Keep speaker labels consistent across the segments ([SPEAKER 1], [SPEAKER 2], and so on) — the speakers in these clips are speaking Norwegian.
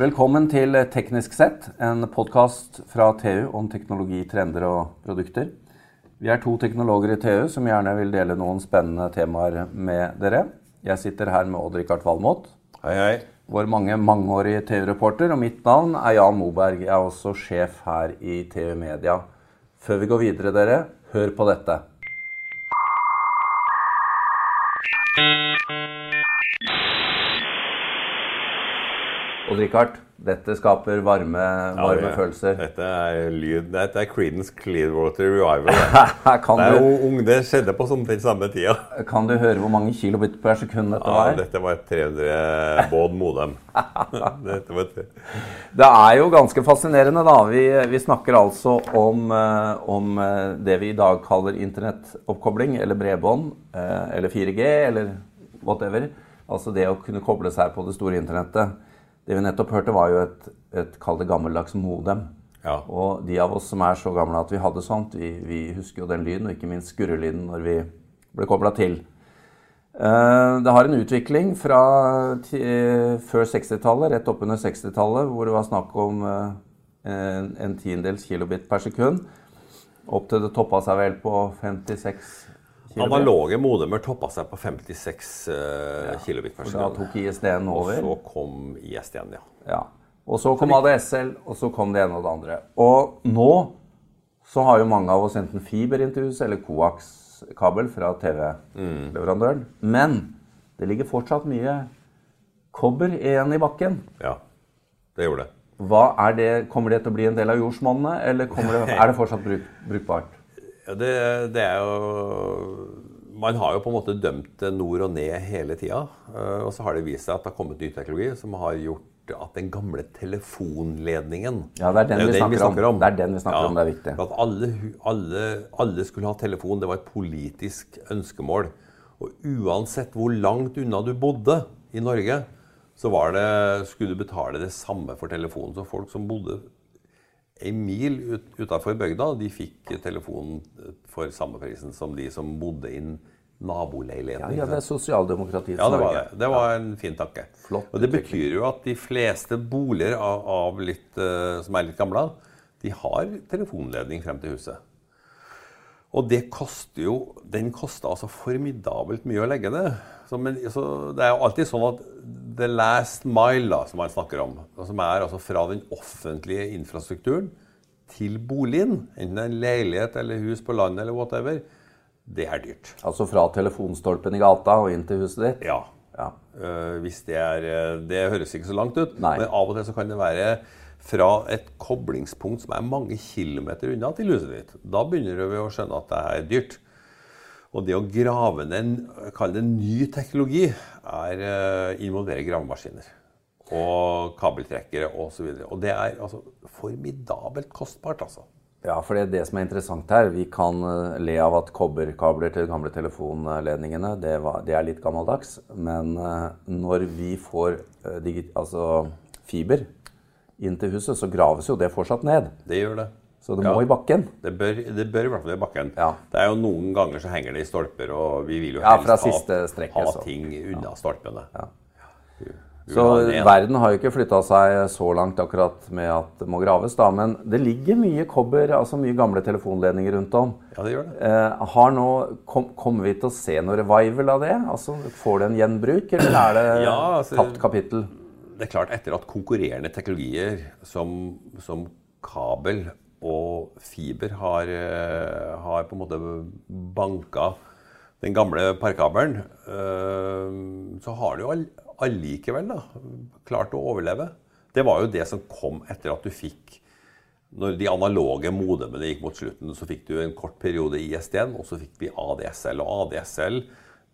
[SPEAKER 1] Velkommen til Teknisk sett, en podkast fra TU om teknologi, trender og produkter. Vi er to teknologer i TU som gjerne vil dele noen spennende temaer med dere. Jeg sitter her med Odd-Rikard Valmot.
[SPEAKER 2] Hei, hei.
[SPEAKER 1] Vår mange mangeårige TU-reporter. Og mitt navn er Jan Moberg. Jeg er også sjef her i TU Media. Før vi går videre, dere, hør på dette. Og Richard, dette skaper varme, varme
[SPEAKER 2] Ja,
[SPEAKER 1] følelser.
[SPEAKER 2] Dette er lyd Dette er Creedence Clearwater Revival.
[SPEAKER 1] Kan
[SPEAKER 2] Det er
[SPEAKER 1] du,
[SPEAKER 2] jo ung, det skjedde på omtrent samme tida.
[SPEAKER 1] kan du høre hvor mange kilobit per sekund dette
[SPEAKER 2] Ja,
[SPEAKER 1] var?
[SPEAKER 2] dette var et 300 Baud modem.
[SPEAKER 1] Det er jo ganske fascinerende, da. Vi, vi snakker altså om, eh, om eh, det vi i dag kaller internettoppkobling, eller bredbånd, eh, eller 4G, eller whatever. Altså det å kunne koble seg på det store internettet. Det vi nettopp hørte, var jo et, et kall det gammeldags modem.
[SPEAKER 2] ja.
[SPEAKER 1] Og de av oss som er så gamle at vi hadde sånt, vi, vi husker jo den lyden, og ikke minst skurrelyden når vi ble kobla til. Eh, Det har en utvikling fra eh, før 60-tallet, rett oppunder 60-tallet, hvor det var snakk om eh, en, en tiendedels kilobit per sekund. Opp til det toppa seg vel på 56 kilobit.
[SPEAKER 2] Analoge modemer toppa seg på 56 uh, kilobit per
[SPEAKER 1] Da tok ISD-en
[SPEAKER 2] Og så kom ISD-en, ja.
[SPEAKER 1] Ja. Og så kom ADSL, og så kom det ene og det andre. Og nå så har jo mange av oss enten fiber inn til huset eller koax-kabel fra TV-leverandøren. Men det ligger fortsatt mye kobber igjen i bakken.
[SPEAKER 2] Ja, det gjorde det.
[SPEAKER 1] Hva er det, Kommer det til å bli en del av jordsmonnet, eller det, er det fortsatt bruk, brukbart?
[SPEAKER 2] Det, det er jo Man har jo på en måte dømt det nord og ned hele tida. eh, Og så har det vist seg at det har kommet ny teknologi som har gjort at den gamle telefonledningen
[SPEAKER 1] Ja, det er den,
[SPEAKER 2] jo
[SPEAKER 1] vi, snakker om. Det er den vi snakker
[SPEAKER 2] Ja,
[SPEAKER 1] om, det er viktig.
[SPEAKER 2] At alle, alle, alle skulle ha telefon, det var et politisk ønskemål. Og uansett hvor langt unna du bodde i Norge, så var det, skulle du betale det samme for telefonen. Så folk som bodde en mil ut, utafor bygda, de fikk telefon for samme prisen som de som bodde i en naboleilighet.
[SPEAKER 1] Ja, ja, det er sosialdemokratiets Norge.
[SPEAKER 2] Ja, det var det. Det var en fin tanke.
[SPEAKER 1] Flott
[SPEAKER 2] og det betyr jo at de fleste boliger av, av litt, uh, som er litt gamle, de har telefonledning frem til huset. Og det koster jo Den koster altså formidabelt mye å legge ned. Så, men, så det er jo alltid sånn at the last mile, da, som man snakker om, som er altså fra den offentlige infrastrukturen til boligen, enten det er en leilighet eller hus på landet eller whatever, det er dyrt.
[SPEAKER 1] Altså fra telefonstolpen i gata og inn til huset ditt?
[SPEAKER 2] Ja.
[SPEAKER 1] Ja.
[SPEAKER 2] Uh, hvis det er eh, Det høres ikke så langt ut,
[SPEAKER 1] Nei.
[SPEAKER 2] men av og til så kan det være fra et koblingspunkt som er mange kilometer unna til huset ditt. Da begynner vi å skjønne at det er dyrt. Og det å grave ned en kall det ny teknologi er uh, involverer gravemaskiner. Og kabeltrekkere osv. Og, så og det er altså formidabelt kostbart, altså.
[SPEAKER 1] Ja, for det er det som er interessant her. Vi kan eh, le av at kobberkabler til de gamle telefonledningene, det, var, det er litt gammeldags. Men eh, når vi får eh, digi, altså fiber inn til huset, så graves jo det fortsatt ned.
[SPEAKER 2] Det gjør det.
[SPEAKER 1] Så det
[SPEAKER 2] Ja.
[SPEAKER 1] må i bakken.
[SPEAKER 2] Det bør, det bør i hvert fall i bakken.
[SPEAKER 1] Ja.
[SPEAKER 2] Det er jo Noen ganger så henger det i stolper, og vi vil jo
[SPEAKER 1] Ja,
[SPEAKER 2] helst
[SPEAKER 1] fra
[SPEAKER 2] ha,
[SPEAKER 1] strekket,
[SPEAKER 2] ha ting unna stolpene.
[SPEAKER 1] Så
[SPEAKER 2] ha
[SPEAKER 1] verden har jo ikke flytta seg så langt akkurat med at det må graves, da. Men det ligger mye kobber, altså mye gamle telefonledninger rundt om.
[SPEAKER 2] Ja, det gjør det.
[SPEAKER 1] Eh, har nå, kom, Kommer vi til å se noe revival av det? Altså, Får det en gjenbruk, eller er det
[SPEAKER 2] Ja, altså-
[SPEAKER 1] tapt kapittel?
[SPEAKER 2] Det er klart, etter at konkurrerende teknologier som, som kabel og fiber har, eh, har på en måte banka den gamle parkabelen, eh, så har det jo allikevel da, klart å overleve. Det var jo det som kom etter at du fikk Når de analoge modemene gikk mot slutten, så fikk du en kort periode ISD-en, og så fikk vi ADSL. Og ADSL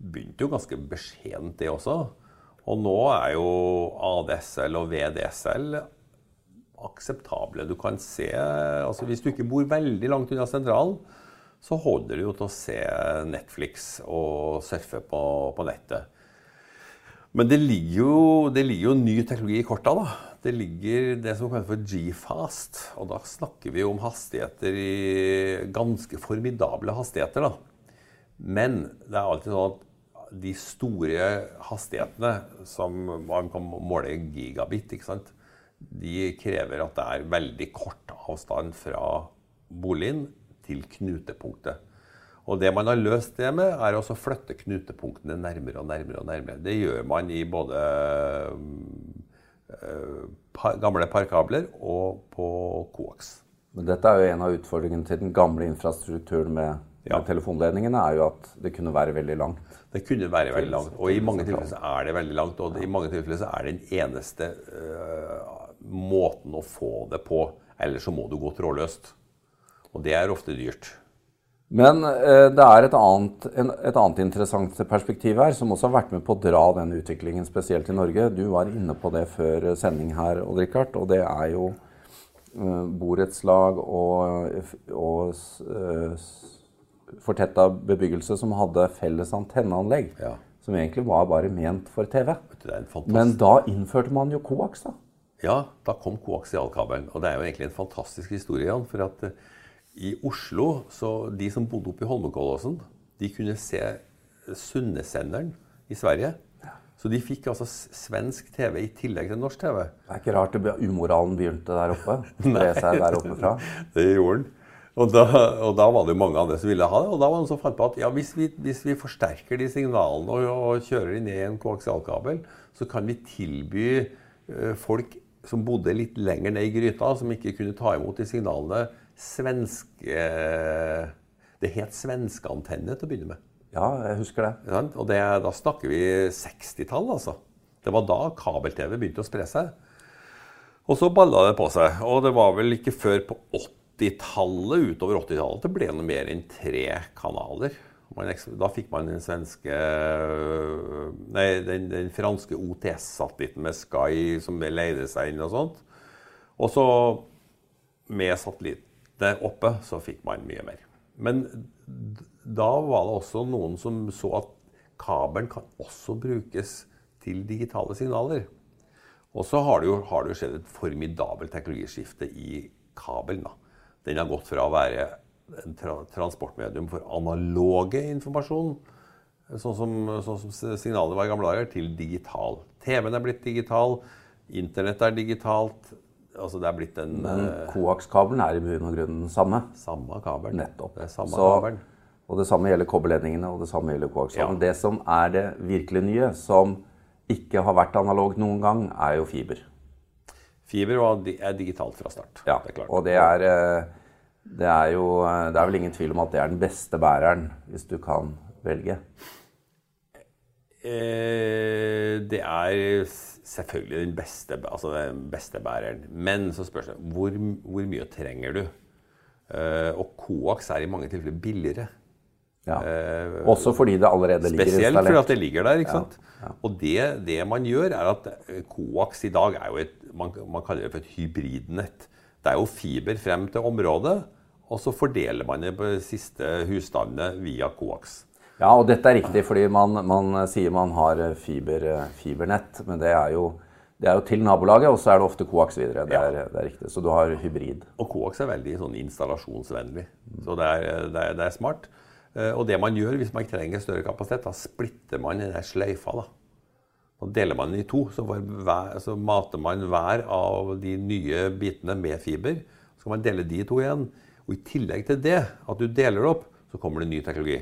[SPEAKER 2] begynte jo ganske beskjedent, det også. Og nå er jo ADSL og VDSL akseptable. Du kan se altså Hvis du ikke bor veldig langt unna sentralen, så holder det jo til å se Netflix og surfe på, på nettet. Men det ligger, jo, det ligger jo ny teknologi i korta. da. Det ligger det som kalles for G-fast. Og da snakker vi om hastigheter i ganske formidable hastigheter. da. Men det er alltid sånn at de store hastighetene, som man kan måle gigabit, ikke sant? De krever at det er veldig kort avstand fra boligen til knutepunktet. Og det man har løst det med, er å flytte knutepunktene nærmere og nærmere. og nærmere. Det gjør man i både øh, gamle parkabler og på koaks.
[SPEAKER 1] Men dette er jo en av utfordringene til den gamle infrastrukturen med,
[SPEAKER 2] Ja.
[SPEAKER 1] med telefonledningene, er jo at det kunne være veldig langt.
[SPEAKER 2] Det kunne være veldig langt. Og i mange tilfeller er det veldig langt. Og i mange tilfeller så er det den eneste øh, måten å få det på. Ellers så må du gå trådløst. Og det er ofte dyrt.
[SPEAKER 1] Men eh, det er et annet, en, et annet interessant perspektiv her, som også har vært med på å dra den utviklingen, spesielt i Norge. Du var inne på det før sending her, Odd Rikard, og det er jo eh, borettslag og, og eh, fortetta bebyggelse som hadde felles antenneanlegg.
[SPEAKER 2] Ja.
[SPEAKER 1] Som egentlig var bare ment for TV. Men da innførte man jo koaks, da.
[SPEAKER 2] Ja, da kom koaksialkabelen. Og det er jo egentlig en fantastisk historie. Jan, for at eh, i Oslo, så de som bodde oppe i Holmenkollåsen, de kunne se Sunnesenderen i Sverige. Så de fikk altså svensk TV i tillegg til norsk TV.
[SPEAKER 1] Det er ikke rart umoralen begynte der oppe. Spre seg der oppe fra.
[SPEAKER 2] Det gjorde den. Og da, og da var det jo mange andre som ville ha det. Og da var det noen som fant på at ja, hvis, vi, hvis vi forsterker de signalene og, og kjører de ned i en koaksialkabel, så kan vi tilby eh, folk som bodde litt lenger ned i gryta, som ikke kunne ta imot de signalene, svenske Det het svenskeantenne til å begynne med.
[SPEAKER 1] Ja, jeg husker det.
[SPEAKER 2] Og det, da snakker vi 60-tall, altså. Det var da kabel-TV begynte å spre seg. Og så balla det på seg. Og det var vel ikke før på 80-tallet, utover 80-tallet, det ble noe mer enn tre kanaler. Man, da fikk man den svenske Nei, den, den franske OTS-satellitten med Sky som leide seg inn og sånt. Og så med satellittene oppe så fikk man mye mer. Men da var det også noen som så at kabelen kan også brukes til digitale signaler. Og så har det jo, har det skjedd et formidabelt teknologiskifte i kabelen. da. Den har gått fra å være en tra transportmedium for analoge informasjon, sånn som, sånn som signalet var i gamle dager, til digital. TV-en er blitt digital, internett er digitalt. Altså det er blitt en
[SPEAKER 1] Men
[SPEAKER 2] eh,
[SPEAKER 1] koakskabelen er i bunn og grunn den samme.
[SPEAKER 2] samme kabel.
[SPEAKER 1] Nettopp.
[SPEAKER 2] Det samme
[SPEAKER 1] Så-
[SPEAKER 2] kabel.
[SPEAKER 1] Og det samme gjelder kobberledningene og det samme gjelder koakskabelen. Det som er det virkelig nye, som ikke har vært analogt noen gang, er jo fiber.
[SPEAKER 2] Fiber er digitalt fra start.
[SPEAKER 1] Ja,
[SPEAKER 2] det er klart.
[SPEAKER 1] og det er, eh, det er jo eh, Det er vel ingen tvil om at det er den beste bæreren, hvis du kan velge.
[SPEAKER 2] Eh, det er selvfølgelig den beste, altså den beste bæreren. Men så spørs det hvor, hvor mye trenger du? Eh, og koaks er i mange tilfeller billigere.
[SPEAKER 1] Ja.
[SPEAKER 2] Eh,
[SPEAKER 1] Også fordi det allerede ligger
[SPEAKER 2] Spesielt fordi
[SPEAKER 1] installert.
[SPEAKER 2] at det ligger der. ikke sant? Og det, det man gjør, er at eh, koaks i dag er jo et man, man kaller det for et hybridnett. Det er jo fiber frem til området, og så fordeler man det på de siste husstandene via koaks.
[SPEAKER 1] Ja, og dette er riktig, fordi man, man sier man har eh, fiber, eh, fibernett, men det er, jo, det er jo til nabolaget, og så er det ofte koaks videre. Det er, det er riktig. Så du har hybrid.
[SPEAKER 2] Og koaks er veldig sånn installasjonsvennlig, så det er, det er, smart. Eh, Og det man gjør hvis man trenger større kapasitet, da splitter man den sløyfa. da. Så deler man den i to, så, hver, så mater man hver av de nye bitene med fiber. Så kan man dele de to igjen. Og i tillegg til det, at du deler det opp, så kommer det ny teknologi.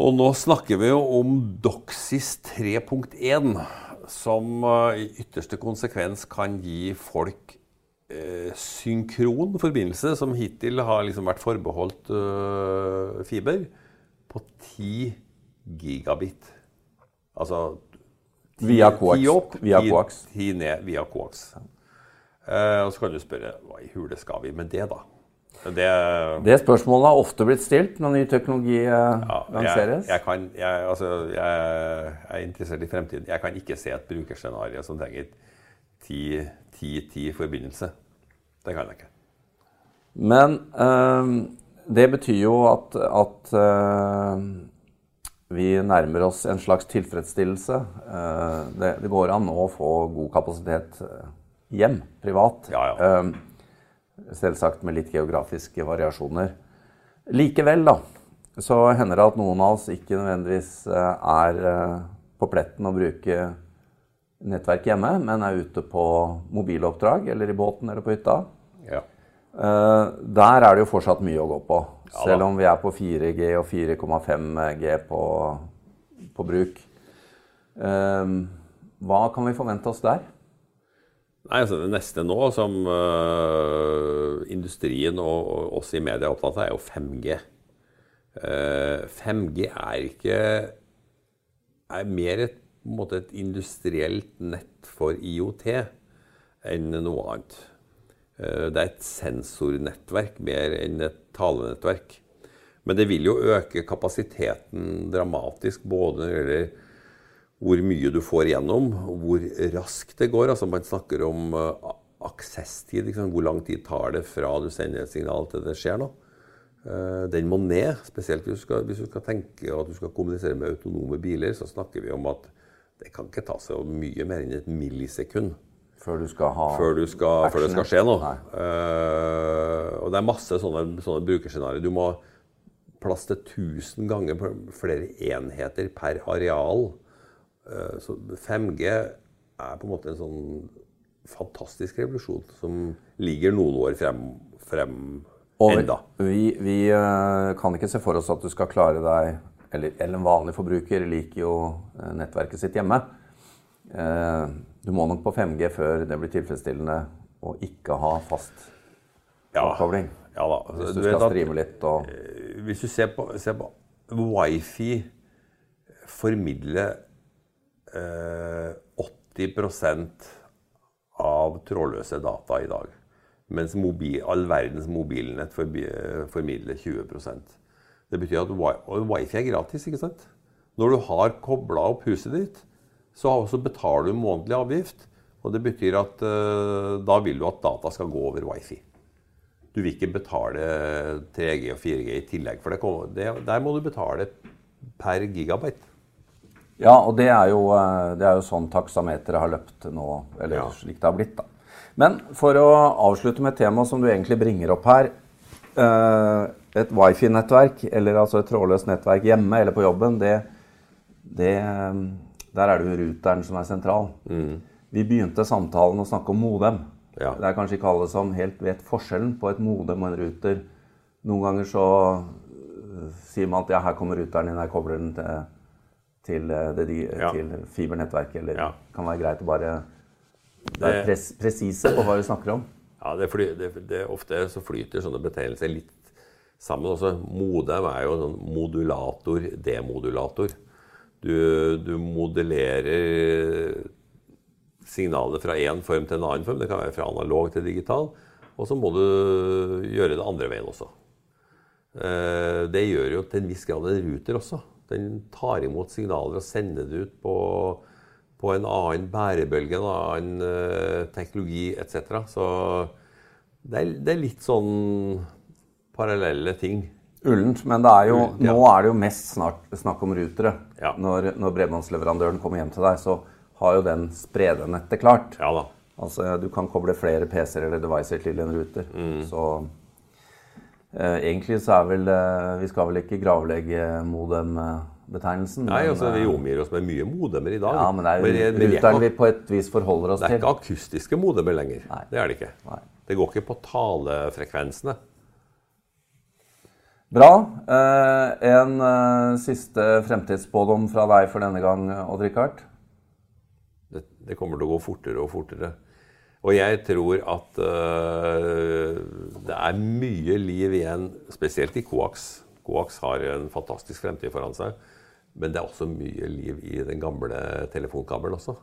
[SPEAKER 2] Og nå snakker vi jo om Doxis 3.1, som eh, i ytterste konsekvens kan gi folk eh, synkron forbindelse, som hittil har liksom vært forbeholdt eh, fiber, på 10 gigabit. Altså
[SPEAKER 1] Via koaks.
[SPEAKER 2] Opp,
[SPEAKER 1] Via
[SPEAKER 2] ti-
[SPEAKER 1] koaks.
[SPEAKER 2] ti ned via koaks. Eh, og så kan du spørre hva i hule skal vi med det, da? Det,
[SPEAKER 1] Det spørsmålet har ofte blitt stilt når ny teknologi eh,
[SPEAKER 2] ja,
[SPEAKER 1] lanseres.
[SPEAKER 2] Jeg, jeg, kan, jeg, altså, jeg er interessert i fremtiden. Jeg kan ikke se et brukerscenario som trenger 10-10-forbindelse. Det kan jeg ikke.
[SPEAKER 1] Men øh, det betyr jo at, at øh, vi nærmer oss en slags tilfredsstillelse. Uh, det, det går an å få god kapasitet eh, hjem, privat.
[SPEAKER 2] Ja, ja.
[SPEAKER 1] Eh, selvsagt med litt geografiske variasjoner. Likevel, da, så hender det at noen av oss ikke nødvendigvis eh, er eh, på pletten å bruke nettverk hjemme, men er ute på mobiloppdrag eller i båten eller på hytta.
[SPEAKER 2] Ja.
[SPEAKER 1] Eh, der er det jo fortsatt mye å gå på.
[SPEAKER 2] Ja.
[SPEAKER 1] Selv om vi er på 4G og 4,5G på, på bruk. Hva kan vi forvente oss der?
[SPEAKER 2] Nei, altså Det neste nå som uh, industrien og, og oss i media er opptatt av, er jo 5G. Uh, 5G er ikke er mer et, måte et industrielt nett for IOT enn noe annet. Uh, det er et sensornettverk mer enn et talenettverk. Men det vil jo øke kapasiteten dramatisk både når det gjelder hvor mye du får gjennom, hvor raskt det går. Altså Man snakker om uh, aksesstid. Liksom. Hvor lang tid tar det fra du sender et signal til det skjer noe. Uh, den må ned. Spesielt hvis du, skal, hvis du skal tenke at du skal kommunisere med autonome biler, så snakker vi om at det kan ikke ta så mye mer enn et millisekund
[SPEAKER 1] Før du skal ha
[SPEAKER 2] før, du skal, før det skal skje noe. Uh, og det er masse sånne, sånne brukerscenarioer. Du må plass til 1000 ganger flere enheter per areal. Uh, så 5G er på en måte en sånn fantastisk revolusjon som ligger noen år frem, frem
[SPEAKER 1] Og
[SPEAKER 2] enda.
[SPEAKER 1] vi, vi eh, kan ikke se for oss at du skal klare deg Eller, eller en vanlig forbruker liker jo eh, nettverket sitt hjemme. Eh, Du må nok på 5G før det blir tilfredsstillende å ikke ha fast
[SPEAKER 2] Ja,
[SPEAKER 1] oppkobling.
[SPEAKER 2] ja da.
[SPEAKER 1] Hvis
[SPEAKER 2] Du
[SPEAKER 1] du skal streame litt og
[SPEAKER 2] Hvis du ser på, ser på Wifi formidler eh, 80% av trådløse data i dag. Mens mobil, all verdens mobilnett formidler 20% Det betyr at wifi er gratis. ikke sant? Når du har kobla opp huset ditt, så betaler du månedlig avgift. Og det betyr at eh, da vil du at data skal gå over wifi. Du vil ikke betale 3G og 4G i tillegg, for det, der må du betale per gigabyte.
[SPEAKER 1] Ja, og det er jo, eh, det er jo sånn taksameteret har løpt nå, eller
[SPEAKER 2] Ja.
[SPEAKER 1] slik det har blitt. da. Men for å avslutte med et tema som du egentlig bringer opp her. eh, Et wifi-nettverk, eller altså et trådløst nettverk hjemme eller på jobben, det, det, eh, der er det jo ruteren som er sentral. Vi begynte samtalen å snakke om modem.
[SPEAKER 2] Ja.
[SPEAKER 1] Det er kanskje ikke alle som helt vet forskjellen på et modem og en ruter. Noen ganger så sier man at ja, her kommer ruteren din, jeg kobler den til, til, øh, det,
[SPEAKER 2] Ja.
[SPEAKER 1] til fibernettverket. Eller
[SPEAKER 2] Ja.
[SPEAKER 1] kan være greit å bare være pres, presise på hva vi snakker om.
[SPEAKER 2] Ja, det, fly, det, det Ofte så flyter sånne betegnelser litt sammen. Også modem er jo sånn modulator, demodulator. Du, du modellerer signalet fra én form til en annen form. Det kan være fra analog til digital. Og så må du gjøre det andre veien også. Eh, Det gjør jo til en viss grad en ruter også. Den tar imot signaler og sender det ut på, på en annen bærebølge, en annen eh, teknologi etc. Så det er, det er litt sånn parallelle ting.
[SPEAKER 1] Ullent, men det er jo,
[SPEAKER 2] Ullent, ja.
[SPEAKER 1] nå er det jo mest snart snakk om rutere.
[SPEAKER 2] Ja.
[SPEAKER 1] Når, når bredbåndsleverandøren kommer hjem til deg, så har jo den spredenettet klart.
[SPEAKER 2] Ja da.
[SPEAKER 1] Altså, du kan koble flere PC-er eller devices til en ruter.
[SPEAKER 2] Mm.
[SPEAKER 1] Så egentlig så er vel eh, Vi skal vel ikke gravlegge modem-betegnelsen.
[SPEAKER 2] Nei,
[SPEAKER 1] men,
[SPEAKER 2] altså Vi
[SPEAKER 1] eh,
[SPEAKER 2] omgir oss med mye modemer i dag.
[SPEAKER 1] ja, men det er jo
[SPEAKER 2] er
[SPEAKER 1] ruteren vi på et vis forholder oss til.
[SPEAKER 2] Det er
[SPEAKER 1] til.
[SPEAKER 2] ikke akustiske modemer lenger.
[SPEAKER 1] Nei.
[SPEAKER 2] Det er det ikke.
[SPEAKER 1] Nei.
[SPEAKER 2] Det går ikke på talefrekvensene.
[SPEAKER 1] Bra. Eh, en eh, siste fremtidsspådom fra deg for denne gang, Odd-Rikard?
[SPEAKER 2] Det, det kommer til å gå fortere og fortere. Og jeg tror at uh, det er mye liv igjen, spesielt i Coax. Coax har en fantastisk fremtid foran seg. Men det er også mye liv i den gamle telefonkabelen også.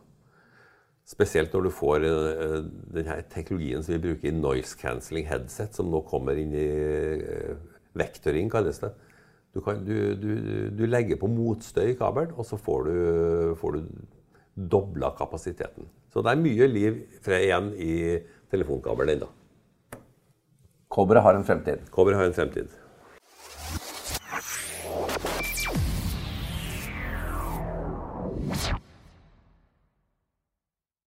[SPEAKER 2] Spesielt når du får øh, den her teknologien som vi bruker i noise cancelling headset, som nå kommer inn i øh, vektoring, kalles det. Du, kan, du, du, du legger på motstøy i kabelen, og så får du, får du dobla kapasiteten. Så det er mye liv fra igjen i telefonkabelen ennå.
[SPEAKER 1] Kobberet har en fremtid.
[SPEAKER 2] Kobberet har en fremtid.